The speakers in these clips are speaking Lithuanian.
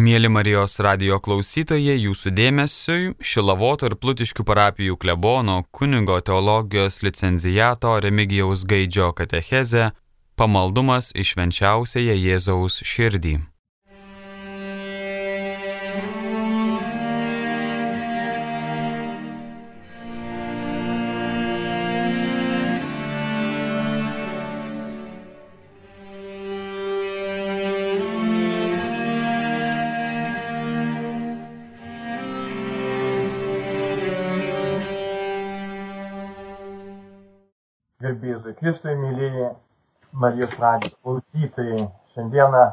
Mėly Marijos radio klausytojai, jūsų dėmesiui Šilavoto ir Plutiškių parapijų klebono kunigo teologijos licenzijato Remigijaus Gaidžio katecheze Pamaldumas išvenčiausiąją Jėzaus širdį. Kristui, mėlyje Marijos radijo klausytojai. Šiandieną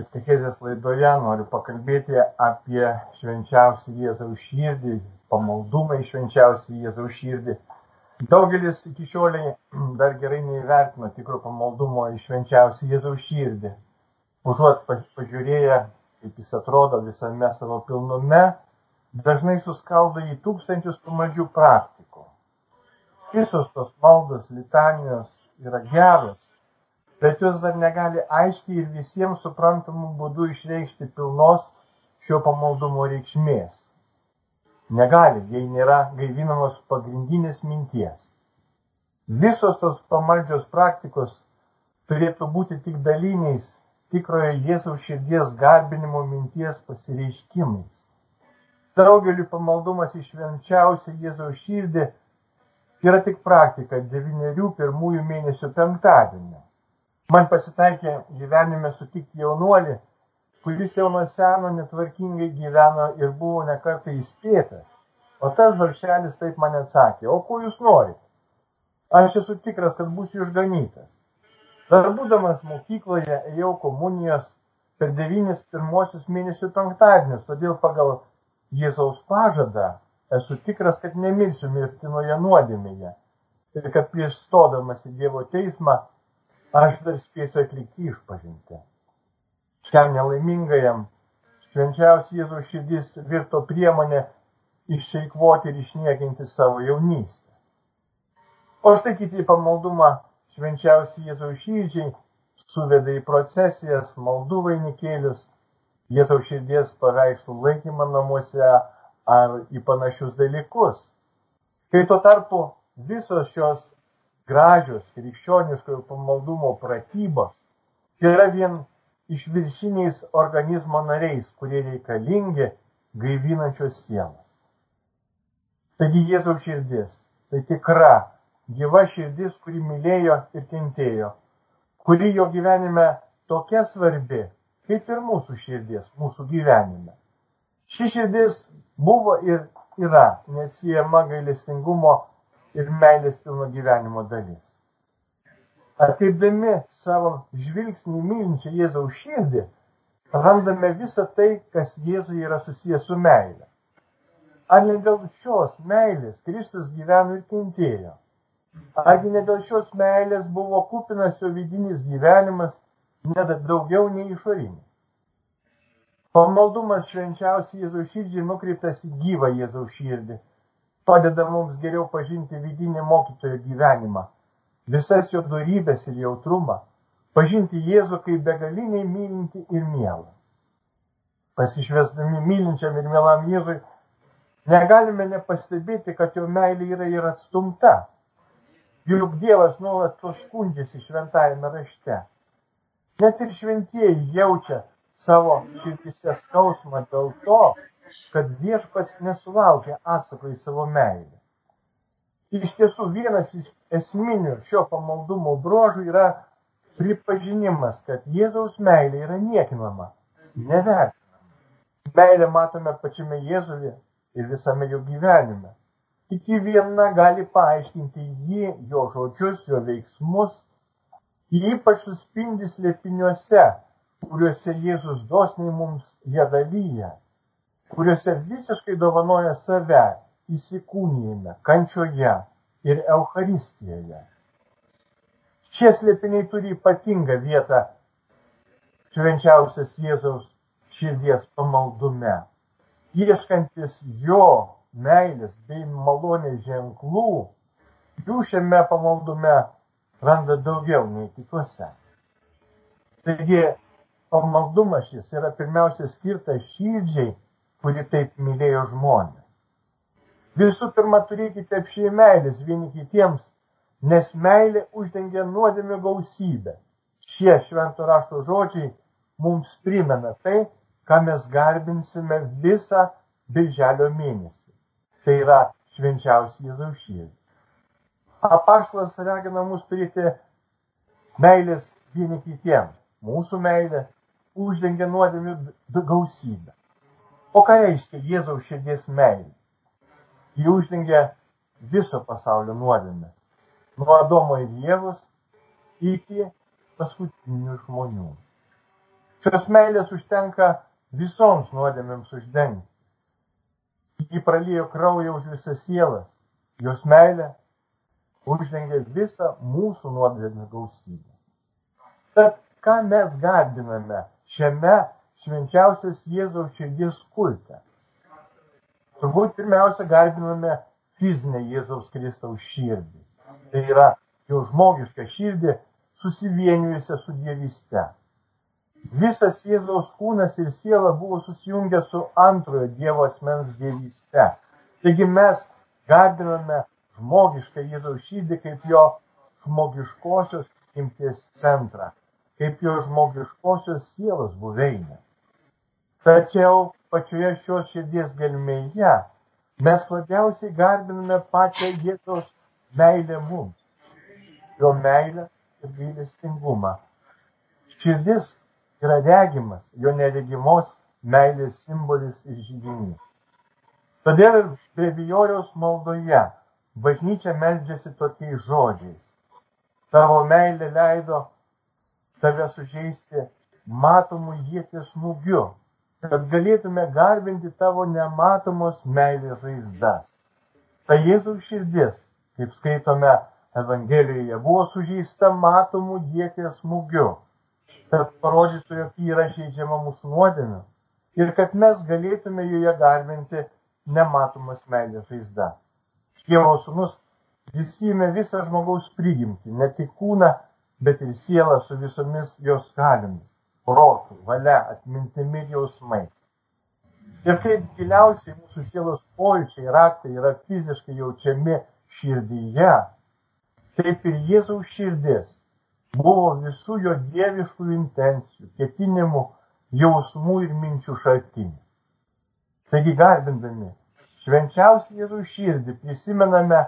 Katekezės laidoje noriu pakalbėti apie švenčiausią Jėzaus širdį, pamaldumą į švenčiausią Jėzaus širdį. Daugelis iki šioliai dar gerai neįvertino tikro pamaldumo į švenčiausią Jėzaus širdį. Užuot pažiūrėję, kaip jis atrodo visame savo pilnume, dažnai suskaldo į tūkstančius pamaldžių praktikų. Visos tos maldos, litanijos yra geros, bet jos dar negali aiškiai ir visiems suprantamų būdų išreikšti pilnos šio pamaldumo reikšmės. Negali, jei nėra gaivinamos pagrindinės minties. Visos tos pamaldžios praktikos turėtų būti tik daliniais tikrojo Jėzaus širdies garbinimo minties pasireiškimais. Daugeliu pamaldumas išvenčiausia Jėzaus širdį yra tik praktika devyniarių pirmųjų mėnesių penktadienio. Man pasitaikė gyvenime sutikti jaunuolį, kuris jau nuo seno netvarkingai gyveno ir buvo nekartai įspėtas. O tas varšelis taip man atsakė, o ko jūs norite? Aš esu tikras, kad būsiu išganytas. Dar būdamas mokykloje ėjau komunijos per devynis pirmosius mėnesių penktadienius, todėl pagal Jėzaus pažadą esu tikras, kad nemirsiu mirtinoje nuodėmėje ir kad prieš stodamas į Dievo teismą aš dar spėsiu atlikti išpažinti. Šiam nelaimingajam švenčiausias Jėzaus širdis virto priemonė išeikvoti ir išniekinti savo jaunystę. O štai kiti pamaldumą švenčiausiai Jėzaus širdžiai suveda į procesijas, maldų vainikėlius, Jėzaus širdies paveikslų laikymą namuose ar į panašius dalykus. Kai tuo tarpu visos šios gražios krikščioniškojo pamaldumo pratybos yra vien išviršiniais organizmo nariais, kurie reikalingi gaivinančios sielos. Taigi Jėzaus širdis tai tikra, gyva širdis, kuri mylėjo ir kentėjo, kuri jo gyvenime tokia svarbi, kaip ir mūsų širdis, mūsų gyvenime. Ši širdis buvo ir yra neatsiejama gailestingumo ir meilės pilno gyvenimo dalis. Atkreipdami savo žvilgsnį mylinčią Jėzaus širdį, randame visą tai, kas Jėzui yra susijęs su meile. Ar ne dėl šios meilės Kristus gyveno ir kentėjo? Argi ne dėl šios meilės buvo kupinas jo vidinis gyvenimas, net daugiau nei išorinis? Pamaldumas švenčiausiai Jėzaus širdžiai nukreiptas į gyvą Jėzaus širdį padeda mums geriau pažinti vidinį mokytojo gyvenimą, visas jo darybės ir jautrumą, pažinti Jėzų kaip begaliniai mylinti ir mielą. Pasišvesdami mylinčiam ir mielam Jėzui, negalime nepastebėti, kad jo meilė yra ir atstumta. Juk Dievas nuolat to skundžiasi šventajame rašte. Net ir šventieji jaučia savo širdise skausmą dėl to, kad viešpats nesulaukia atsako į savo meilę. Iš tiesų vienas iš esminių šio pamaldumo bruožų yra pripažinimas, kad Jėzaus meilė yra niekinama, nevertinama. Meilę matome pačiame Jėzuje ir visame jo gyvenime. Tik į vieną gali paaiškinti jį, jo žodžius, jo veiksmus, ypač suspindi slėpiniuose, kuriuose Jėzus dosniai mums jie dalyja kuriuose visiškai dovanoja save įsikūnyjime, kančioje ir Euharistijoje. Šie slėpiniai turi ypatingą vietą švenčiausias Jėzaus širdies pamaldume. Ieškantis jo meilės bei malonės ženklų, jų šiame pamaldume randa daugiau nei kituose. Taigi, pamaldumas šis yra pirmiausia skirtas širdžiai, kuri taip mylėjo žmonės. Visų pirma, turėkite apšiai meilės vieni kitiems, nes meilė uždengia nuodėmę gausybę. Šie švento rašto žodžiai mums primena tai, ką mes garbinsime visą birželio mėnesį. Tai yra švenčiausią Jėzaus širdį. Apaštalas ragina mus turėti meilės vieni kitiems. Mūsų meilė uždengia nuodėmių gausybę. O ką reiškia Jėzaus širdies meilė? Ji uždengia viso pasaulio nuodėmės. Nuo Adomo ir Jėvos iki paskutinių žmonių. Šios meilės užtenka visoms nuodėmėms uždengti. Ji pralijo kraują už visas sielas. Jos meilė uždengia visą mūsų nuodėmę gausybę. Tad ką mes garbiname šiame švenčiausias Jėzaus širdies kulte? Turbūt pirmiausia garbiname fizinę Jėzaus Kristaus širdį. Tai yra jo žmogišką širdį susivienijusią su dievyste. Visas Jėzaus kūnas ir siela buvo susijungę su antrojo Dievo asmens dievyste. Taigi mes garbiname žmogišką Jėzaus širdį kaip jo žmogiškosios imties centrą, kaip jo žmogiškosios sielos buveinę. Tačiau pačioje šios širdies gelmėje mes labiausiai garbiname pačią Jėzaus meilę mums, jo meilę ir gailestingumą. Širdis yra regimas, jo neregimos meilės simbolis ir žydinys. Todėl ir brevijoriaus maldoje Bažnyčia meldžiasi tokiais žodžiais. Tavo meilė leido tave sužeisti matomų jėties smūgiu, kad galėtume garbinti tavo nematomos meilės žaizdas. Tai Jėzaus širdis, kaip skaitome Evangelijoje, buvo sužeista matomų jėties smūgiu, kad parodytų, jog yra žaidžiama mūsų nuodėmių ir kad mes galėtume joje garbinti nematomas meilės žaizdas. Dievo sūnus prisėmė visą žmogaus prigimtį, ne tik kūną, bet ir sielą su visomis jos galimis - protų, valia, atmintimi ir jausmais. Ir kaip giliausiai mūsų sielos pojūčiai raktai yra fiziškai jaučiami širdyje, taip ir Jėzaus širdis buvo visų jo dieviškų intencijų, ketinimų, jausmų ir minčių šaltinių. Taigi garbindami švenčiausią Jėzaus širdį prisimename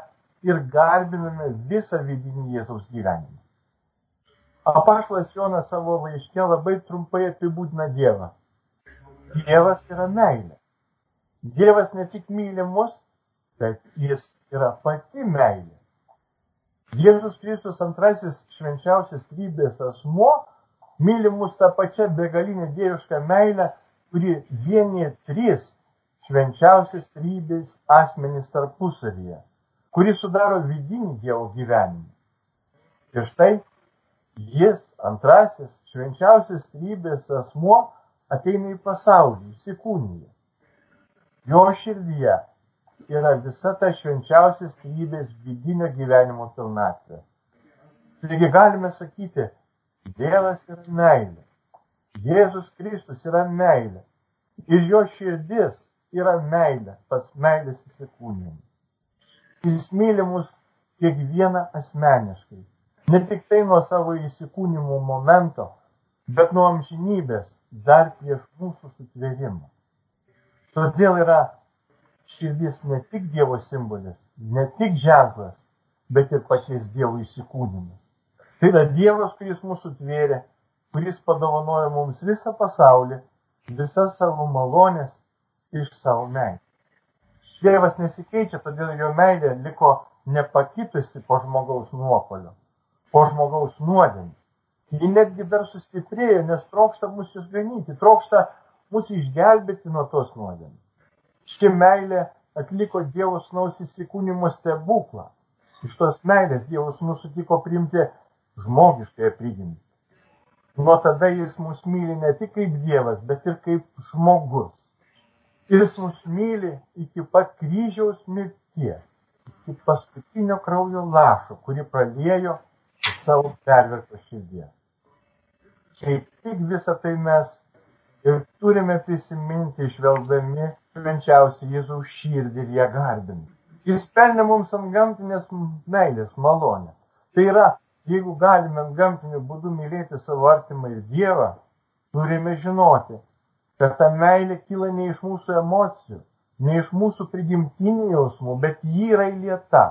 ir garbiname visą vidinį Jėzaus gyvenimą. Apašlas Jonas savo laiške labai trumpai apibūdina Dievą. Dievas yra meilė. Dievas ne tik myli mus, bet jis yra pati meilė. Jėzus Kristus antrasis švenčiausias trybės asmuo myli mus tą pačią begalinę dievišką meilę, kuri vienė tris švenčiausias trybės asmenys tarpusavyje, kuris sudaro vidinį Dievo gyvenimą. Ir štai jis, antrasis švenčiausias trybės asmuo, ateina į pasaulį, įsikūnyje. Jo širdyje yra visa ta švenčiausias trybės vidinio gyvenimo pilnatvė. Taigi galime sakyti, Dievas yra meilė. Jėzus Kristus yra meilė. Ir jo širdis yra meilė, pats meilės įsikūnijimas. Jis myli mus kiekvieną asmeniškai. Ne tik tai nuo savo įsikūnimo momento, bet nuo amžinybės dar prieš mūsų sutvėrimą. Todėl yra širdis ne tik Dievo simbolis, ne tik ženklas, bet ir paties Dievo įsikūnymas. Tai yra Dievas, kuris mūsų tvėrė, kuris padovanojo mums visą pasaulį, visas savo malonės iš savo meilės. Dievas nesikeičia, todėl jo meilė liko nepakitusi po žmogaus nuopolio, po žmogaus nuodėmį. Ji netgi dar sustiprėjo, nes trokšta mus išganyti, trokšta mus išgelbėti nuo tos nuodėmės. Ši meilė atliko Dievo snaus įsikūnymo stebuklą. Iš tos meilės Dievas mūsų sutiko priimti žmogiškąją prigimtį. Nuo tada jis mus myli ne tik kaip Dievas, bet ir kaip žmogus. Jis mus myli iki pat kryžiaus mirties, iki paskutinio kraujo lašo, kurį praliejo iš savo pervertos širdies. Kaip tik visą tai mes ir turime prisiminti išveldami švenčiausią Jėzaus širdį ir ją garbinti. Jis pelnė mums ant gamtinės meilės malonę. Tai yra, jeigu galime ant gamtinių būdų mylėti savo artimą ir Dievą, turime žinoti, kad ta meilė kyla ne iš mūsų emocijų, ne iš mūsų prigimtinių jausmų, bet ji yra įlieta.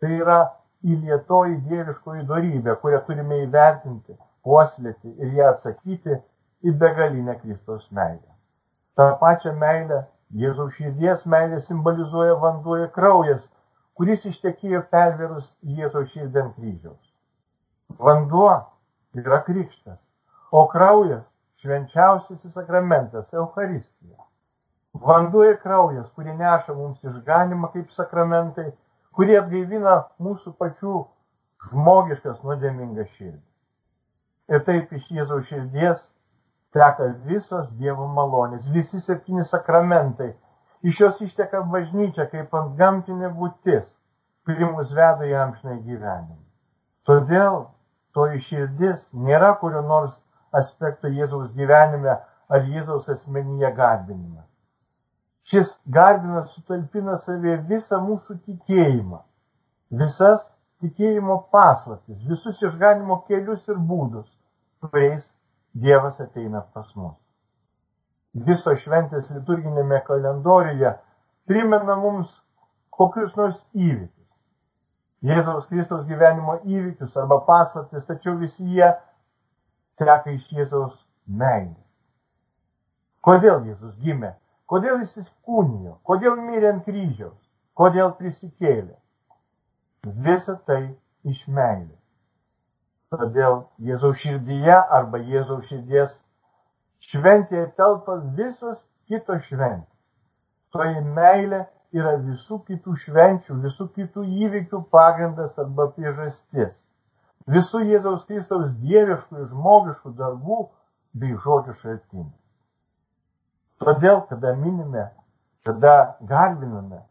Tai yra įlietoji dieviškoji darybė, kurią turime įvertinti, puoselėti ir ją atsakyti į begalinę Kristaus meilę. Ta pačia meilė, Jėzaus širdies meilė simbolizuoja vanduo ir kraujas, kuris ištekėjo perverus Jėzaus širdį ant kryžiaus. Vanduo yra krikštas, o kraujas švenčiausiasis sakramentas - Euharistija. Vanduo ir kraujas, kurie neša mums išganimą kaip sakramentai, kurie atgaivina mūsų pačių žmogiškas nuodėmingas širdis. Ir taip iš Jėzaus širdies teka visos Dievo malonės, visi septyni sakramentai. Iš jos išteka bažnyčia kaip ant gamtinė būtis, kuri mus veda į amžinai gyvenimą. Todėl toji širdis nėra kurio nors aspekto Jėzaus gyvenime ar Jėzaus asmenyje garbinimas. Šis garbinas sutalpina savie visą mūsų tikėjimą, visas tikėjimo paslaptis, visus išganimo kelius ir būdus, kuriais Dievas ateina pas mus. Viso šventės liturginėme kalendoriuje primena mums kokius nors įvykius. Jėzaus Kristaus gyvenimo įvykius arba paslaptis, tačiau visi jie teka iš Jėzaus meilės. Kodėl Jėzus gimė? Kodėl jis įsikūnijo? Kodėl mirė ant kryžiaus? Kodėl prisikėlė? Visa tai iš meilės. Todėl Jėzaus širdyje arba Jėzaus širdies šventėje telpa visos kitos šventės. Toji meilė yra visų kitų švenčių, visų kitų įvykių pagrindas arba priežastis visų Jėzaus Kristaus dieviškų ir žmogiškų darbų bei žodžių šaltinis. Todėl, kada minime, kada garbiname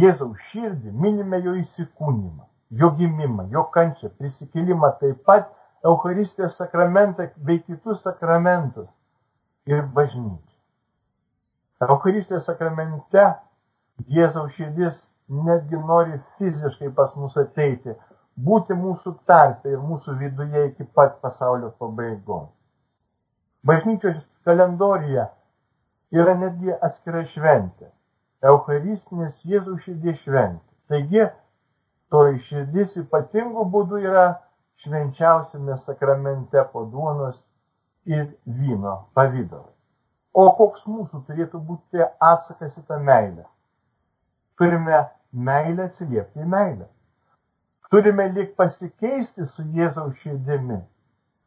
Jėzaus širdį, minime jo įsikūnymą, jo gimimą, jo kančią, prisikelimą, taip pat Eucharistijos sakramentą bei kitus sakramentus ir bažnyčią. Eucharistijos sakramente Jėzaus širdis netgi nori fiziškai pas mus ateiti, būti mūsų tarpe ir mūsų viduje iki pat pasaulio pabaigos. Bažnyčios kalendorija yra netgi atskira šventė - Eucharistinės Jėzaus širdies šventė. Taigi, toji širdis ypatingų būdų yra švenčiausiame sakramente po duonos ir vyno pavydalai. O koks mūsų turėtų būti atsakas į tą meilę? Turime meilę atsiliepti į meilę. Turime lik pasikeisti su Jėzaus širdimi.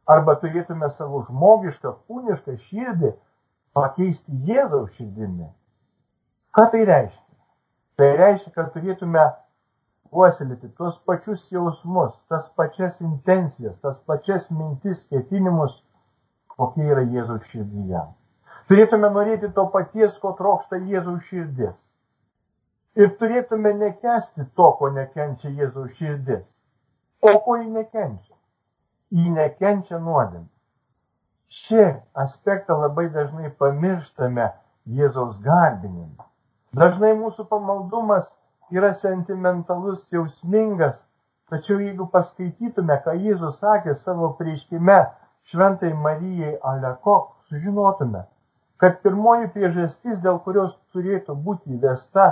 Arba turėtume savo žmogišką, kūnišką širdį pakeisti Jėzaus širdimi. Ką tai reiškia? Tai reiškia, kad turėtume puoselėti tuos pačius jausmus, tas pačias intencijas, tas pačias mintis, ketinimus, kokie yra Jėzaus širdyje. Turėtume norėti to paties, ko trokšta Jėzaus širdis ir turėtume nekesti to, ko nekenčia Jėzaus širdis. O ko jį nekenčia? Jį nekenčia nuodėmės. Šį aspektą labai dažnai pamirštame Jėzaus garbinime. Dažnai mūsų pamaldumas yra sentimentalus, jausmingas, tačiau jeigu paskaitytume, ką Jėzus sakė savo prieškime šventai Marijai Aleko, sužinotume, kad pirmoji priežastis, dėl kurios turėtų būti įvesta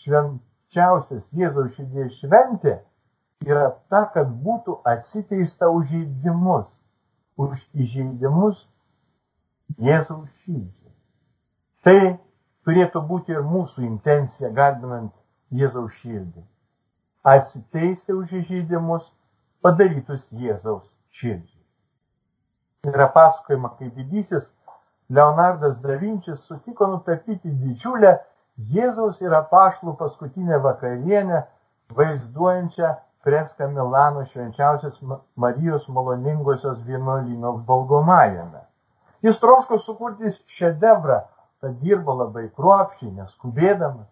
švenčiausias Jėzaus širdies šventė yra ta, kad būtų atsiteista už įžeidimus, už įžeidimus Jėzaus širdžiai. Tai turėtų būti ir mūsų intencija, garbinant Jėzaus širdį. Atsiteisti už įžeidimus padarytus Jėzaus širdžiai. Yra pasakojama, kaip didysis Leonardas da Vinčis sutiko nutapyti didžiulę Jėzaus ir apaštalų paskutinė vakarienė, vaizduojančią freską Milano švenčiausias Marijos maloningosios vienuolyno valgomajame. Jis troško sukurti šedevrą, tad dirbo labai kruopščiai, neskubėdamas.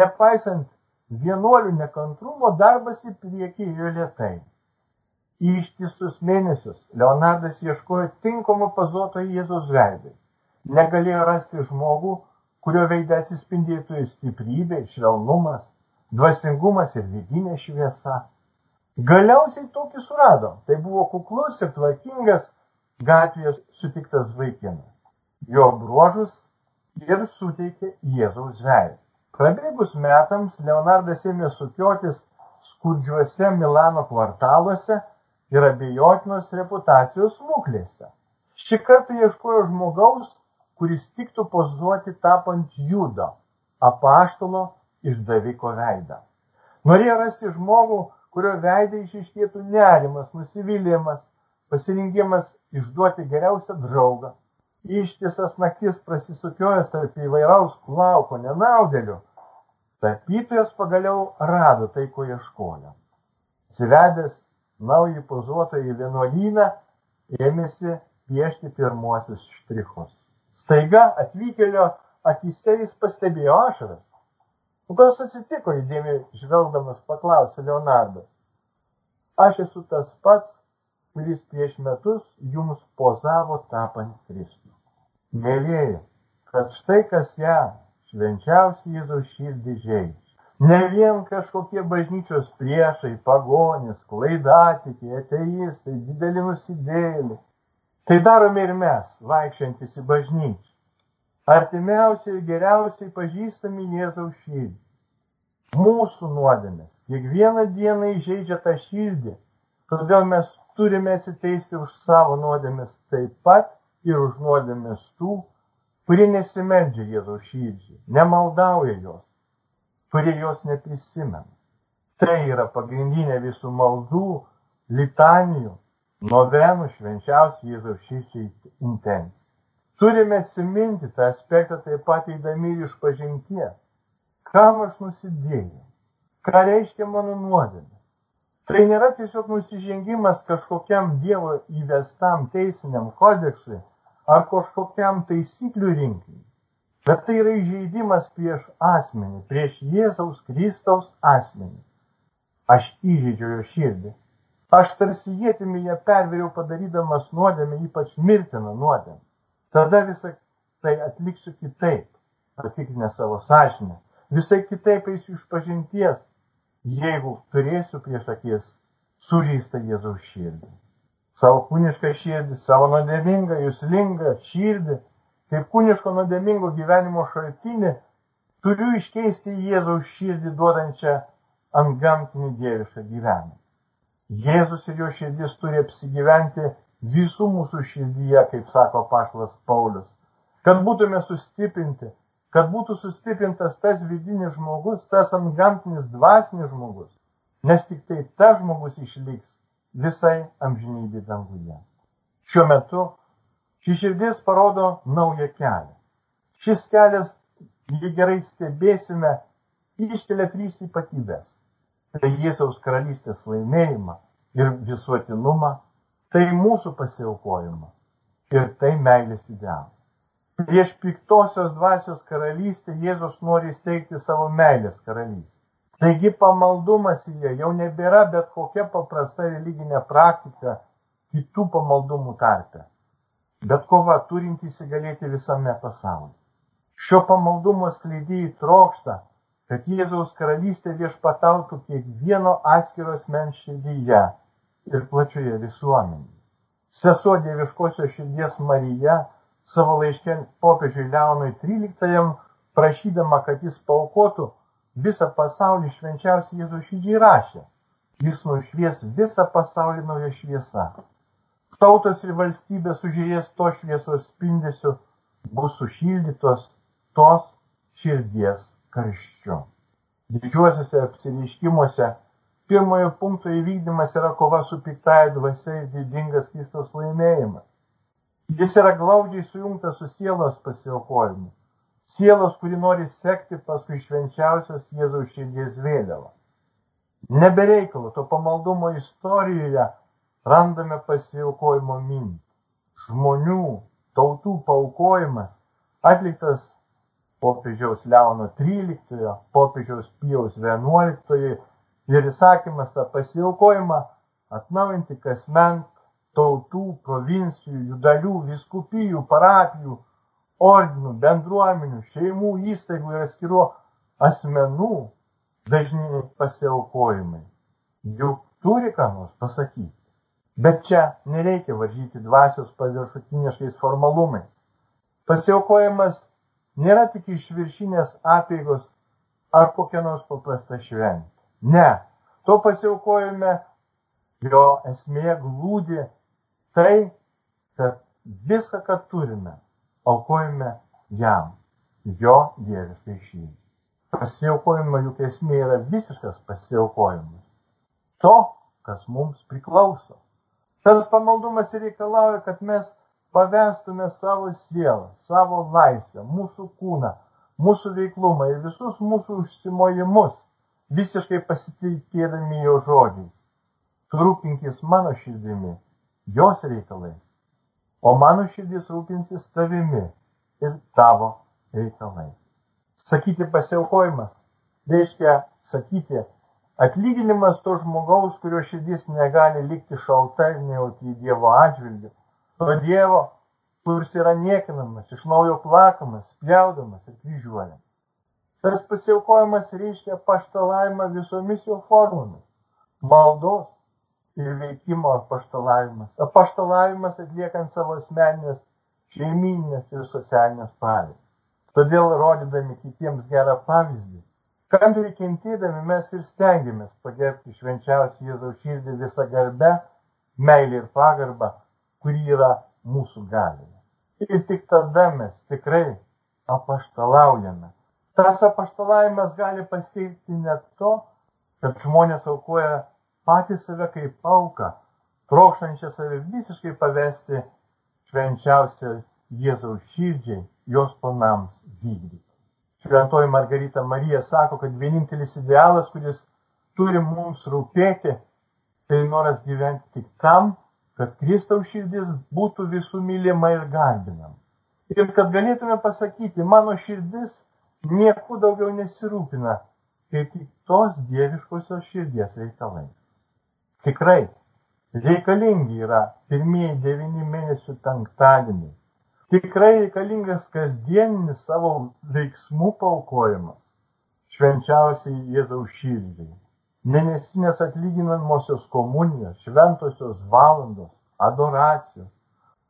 Nepaisant vienuolių nekantrumo, darbas į priekį ėjo lietai. Ištisus mėnesius Leonardas ieškojo tinkamo pazoto Jėzaus veidui. Negalėjo rasti žmogų, kurio veidė atsispindėtų stiprybė, švelnumas, dvasingumas ir vidinė šviesa. Galiausiai tokį surado. Tai buvo kuklus ir tvarkingas gatvėje sutiktas vaikinas. Jo bruožus ir suteikė Jėzaus veidą. Prabėgus metams Leonardas ėmė sukiotis skurdžiuose Milano kvartaluose ir abejotinos reputacijos smuklėse. Šį kartą ieškojo žmogaus, kuris tiktų pozuoti tapant judo, apaštalo išdaviko veidą. Norėjo rasti žmogų, kurio veidai išiškėtų nerimas, nusivylimas, pasirinkimas išduoti geriausią draugą. Ištisas naktis prasisukiojęs tarp įvairaus plauko nenaudėlių, tapytojas pagaliau rado tai, ko ieškojo. Atsivedęs naują pozuotojį vienuolyną ėmėsi piešti pirmuosius štrichus. Staiga atvykėlio akise jis pastebėjo ašaras. Kas atsitiko, įdėmiai žvelgdamas paklausė Leonardas. Aš esu tas pats, kuris prieš metus jums pozavo tapant Kristų. Mėlyje, kad štai kas ją švenčiausiai Jėzaus širdį žaidžia. Ne vien kažkokie bažnyčios priešai, pagonys, klaidatikiai, ateistai, dideli nusidėliai. Tai darome ir mes, vaikščiantis į bažnyčią. Artimiausiai ir geriausiai pažįstami Jėzaus širdį. Mūsų nuodėmės kiekvieną dieną įžeidžia tą širdį, todėl mes turime atsiteisti už savo nuodėmės taip pat ir už nuodėmės tų, kurie nesimeldžia Jėzaus širdžiai, nemaldauja jos kurie jos neprisimena. Tai yra pagrindinė visų maldų, litanijų, novenų švenčiausių Jėzaus širdžiai intencija. Turime atsiminti tą aspektą taip pat įdami ir iš pažinties. Kam aš nusidėjau? Ką reiškia mano nuodėmės? Tai nėra tiesiog nusižengimas kažkokiam Dievo įvestam teisiniam kodeksui ar kažkokiam taisyklių rinkiniui bet tai yra įžeidimas prieš asmenį, prieš Jėzaus Kristaus asmenį. Aš įžeidžiu jo širdį. Aš tarsi jėtimi ją perveriau padarydamas nuodėmę, ypač mirtiną nuodėmę. Tada visą tai atliksiu kitaip, patikrinę savo sąžinę. Visai kitaip eisiu iš pažinties, jeigu turėsiu prieš akis sužeistą Jėzaus širdį. Savo kūnišką širdį, savo nuodėmingą, jūslingą širdį kaip kūniško nuodėmingo gyvenimo šaltinį, turiu iškeisti Jėzaus širdį duodančią ant gamtinį dievišką gyvenimą. Jėzus ir jo širdis turi apsigyventi visų mūsų širdyje, kaip sako pašlas Paulius, kad būtume sustiprinti, kad būtų sustiprintas tas vidinis žmogus, tas ant gamtinis dvasinis žmogus, nes tik tai tas žmogus išliks visai amžinybė danguje. Šiuo metu Ši širdis parodo naują kelią. Šis kelias, jei gerai stebėsime, iškelia trys ypatybės. Tai Jėzaus karalystės laimėjimą ir visuotinumą, tai mūsų pasiaukojimą ir tai meilės idealą. Prieš piktosios dvasios karalystę Jėzus nori įsteigti savo meilės karalystę. Taigi pamaldumas į ją jau nebėra bet kokia paprasta religinė praktika kitų pamaldumų tarpe bet kova turinti įsigalėti visame pasaulyje. Šio pamaldumo skleidėjai trokšta, kad Jėzaus karalystė viešpatautų kiekvieno atskiros mens širdyje ir plačioje visuomenėje. Sesuo dieviškosios širdies Marija savo laiškė popiežiui Leonui XIII prašydama, kad jis paukotų visą pasaulį švenčiausiai Jėzaus širdžiai rašė. Jis nušvies visą pasaulį nauja šviesa tautos ir valstybės užėjęs to šviesos spindesiu bus sušildytos tos širdies karščiu. Didžiuosiuose apsireiškimuose pirmojo punkto įvykdymas yra kova su piktaja dvasia ir didingas Kristaus laimėjimas. Jis yra glaudžiai sujungtas su sielos pasiaukojimu. Sielos, kuri nori sekti paskui švenčiausios Jėzaus širdies vėliavą. Nebereikalo to pamaldumo istorijoje randame pasiaukojimo mintį. Žmonių, tautų paukojimas atliktas popiežiaus Leono XIII, popiežiaus Pijaus XI ir įsakymas tą pasiaukojimą atnaujinti kasment tautų, provincijų, jų dalių, viskupijų, parapijų, ordinų, bendruomenių, šeimų, įstaigų ir atskirų asmenų dažni pasiaukojimai. Juk turi ką nors pasakyti. Bet čia nereikia varžyti dvasios paviršutiniškais formalumais. Pasiaukojimas nėra tik išviršinės apėgos ar kokia nors paprasta šventė. Ne, to pasiaukojime jo esmė glūdi tai, kad viską, ką turime, aukojame jam, jo dieviškai šyčiai. Pasiaukojimo juk esmė yra visiškas pasiaukojimas. To, kas mums priklauso. Tas pamaldumas reikalauja, kad mes pavestume savo sielą, savo laisvę, mūsų kūną, mūsų veiklumą ir visus mūsų užsimojimus, visiškai pasitikėdami jo žodžiais. Tu rūpinkis mano širdimi, jos reikalais, o mano širdis rūpinsis tavimi ir tavo reikalais. Sakyti pasiaukojimas reiškia sakyti Atlyginimas to žmogaus, kurio širdis negali likti šalta ir nejauti Dievo atžvilgiu. To Dievo, kuris yra niekinamas, iš naujo plakamas, pjaudamas ir kryžiuojamas. Tas pasiaukojimas reiškia paštalavimą visomis jo formomis. Maldos ir veikimo paštalavimas. Paštalavimas atliekant savo asmeninės, šeiminės ir socialinės pareigas. Todėl, rodydami kitiems gerą pavyzdį, Kantriai kentėdami mes ir stengiamės pagerbti švenčiausią Jėzaus širdį visą garbę, meilę ir pagarbą, kuri yra mūsų galioje. Ir tik tada mes tikrai apaštalaujame. Tas apaštalavimas gali pasiekti net to, kad žmonės aukoja patį save kaip auką, trokštančią save visiškai pavesti švenčiausią Jėzaus širdžiai, jos planams vykdyti. Šventoji Margarita Marija sako, kad vienintelis idealas, kuris turi mums rūpėti, tai noras gyventi tik tam, kad Kristaus širdis būtų visų mylima ir garbinama. Ir kad galėtume pasakyti, mano širdis nieko daugiau nesirūpina, kaip tik tos dieviškosios širdies reikalai. Tikrai reikalingi yra pirmieji devyni mėnesių penktadieniai tikrai reikalingas kasdieninis savo veiksmų paukojimas švenčiausiai Jėzaus širdžiai. Mėnesinės atlyginamosios komunijos, šventosios valandos, adoracijos.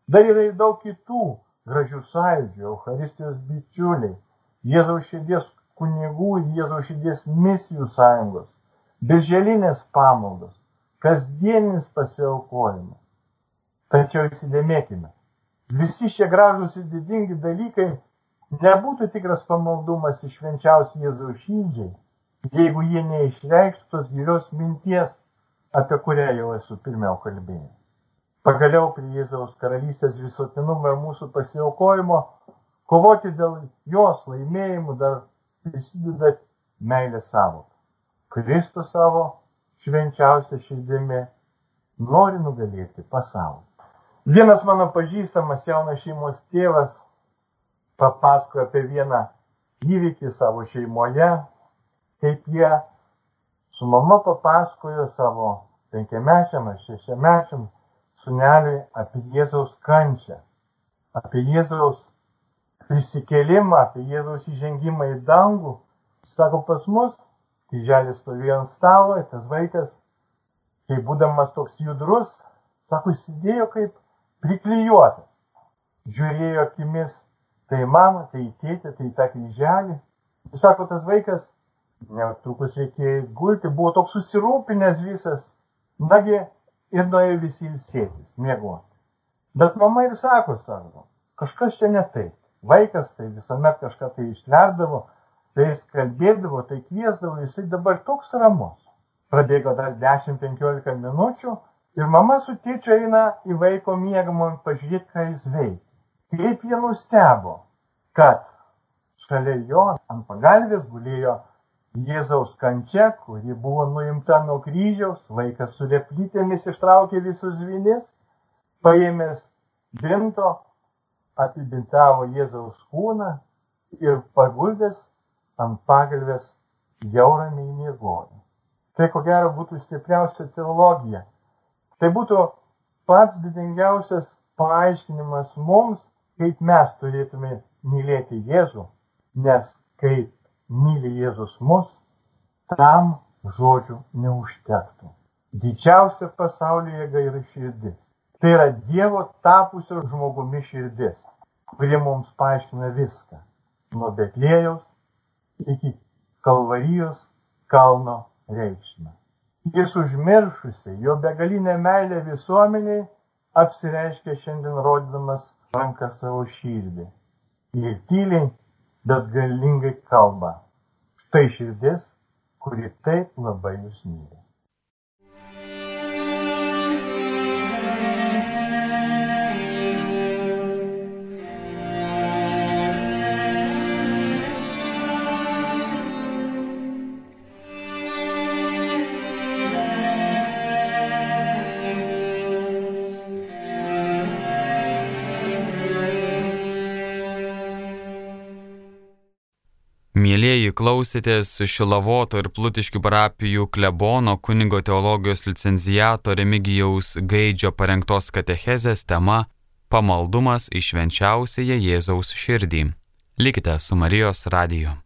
Dar yra ir daug kitų gražių sąjūdžių, Euharistijos bičiuliai, Jėzaus širdies kunigų ir Jėzaus širdies misijų sąjungos, beželinės pamaldos, kasdienis pasiaukojimas. Tačiau įsidėmėkime, visi šie gražūs ir didingi dalykai nebūtų tikras pamaldumas iš švenčiausių Jėzaus širdžiai, jeigu jie neišreikštų tos gilios minties, apie kurią jau esu pirmiau kalbėjęs. Pagaliau prie Jėzaus karalystės visuotinumo ir mūsų pasiaukojimo, kovoti dėl jos laimėjimų dar prisideda meilė savo. Kristus savo švenčiausia širdimi nori nugalėti pasaulį. Vienas mano pažįstamas jaunas šeimos tėvas papasakojo apie vieną įvykį savo šeimoje, kaip jie su mama papasakojo savo penkiamečiam ar šešiamečiam suneliui apie Jėzaus kančią, apie Jėzaus prisikėlimą, apie Jėzaus įžengimą į dangų. Sako, pas mus kryželis stovėjo ant stalo tas vaikas, kai būdamas toks judrus, sako, sėdėjo kaip priklijuotas. Žiūrėjo akimis tai mamą, tai tėtę, tai tą kryželį. Jis sako, tas vaikas, netrukus reikėjo gulti, buvo toks susirūpinęs visas. Nagi ir nuėjo visi ilsėtis, miegoti. Bet mama ir sako, sako, kažkas čia ne taip. Vaikas tai visuomet kažką tai ištverdavo, tai jis kalbėdavo, tai kviesdavo, jisai dabar toks ramus. Prabėgo dar 10-15 minučių, Ir mama su tėčiu eina į vaiko mėgamą pažiūrėti, ką jis veikia. Kaip jie nustebo, kad šalia jo ant pagalbės gulėjo Jėzaus kančia, kuri buvo nuimta nuo kryžiaus, vaikas su replytėmis ištraukė visus vinis, paėmęs binto, apibintavo Jėzaus kūną ir paguldęs ant pagalbės jau ramiai miegojo. Tai ko gero būtų stipriausia teologija Tai būtų pats didingiausias paaiškinimas mums, kaip mes turėtume mylėti Jėzų, nes kaip myli Jėzus mus, tam žodžių neužtektų. Didžiausia pasaulyje jėga yra širdis. Tai yra Dievo tapusio žmogumi širdis, kuri mums paaiškina viską. Nuo Betlėjaus iki Kalvarijos kalno reikšmę. Jis užmiršusi jo begalinę meilę visuomeniai apsireiškia šiandien rodydamas ranką savo širdį. Ir tyliai, bet galingai kalba. Štai širdis, kuri taip labai jūs myli. Klausėtės Šilavoto ir Plutiškių parapijų klebono kunigo teologijos licencijato Remigijaus Gaidžio parengtos katechezės tema Pamaldumas į švenčiausiąją Jėzaus širdį. Likite su Marijos radiju.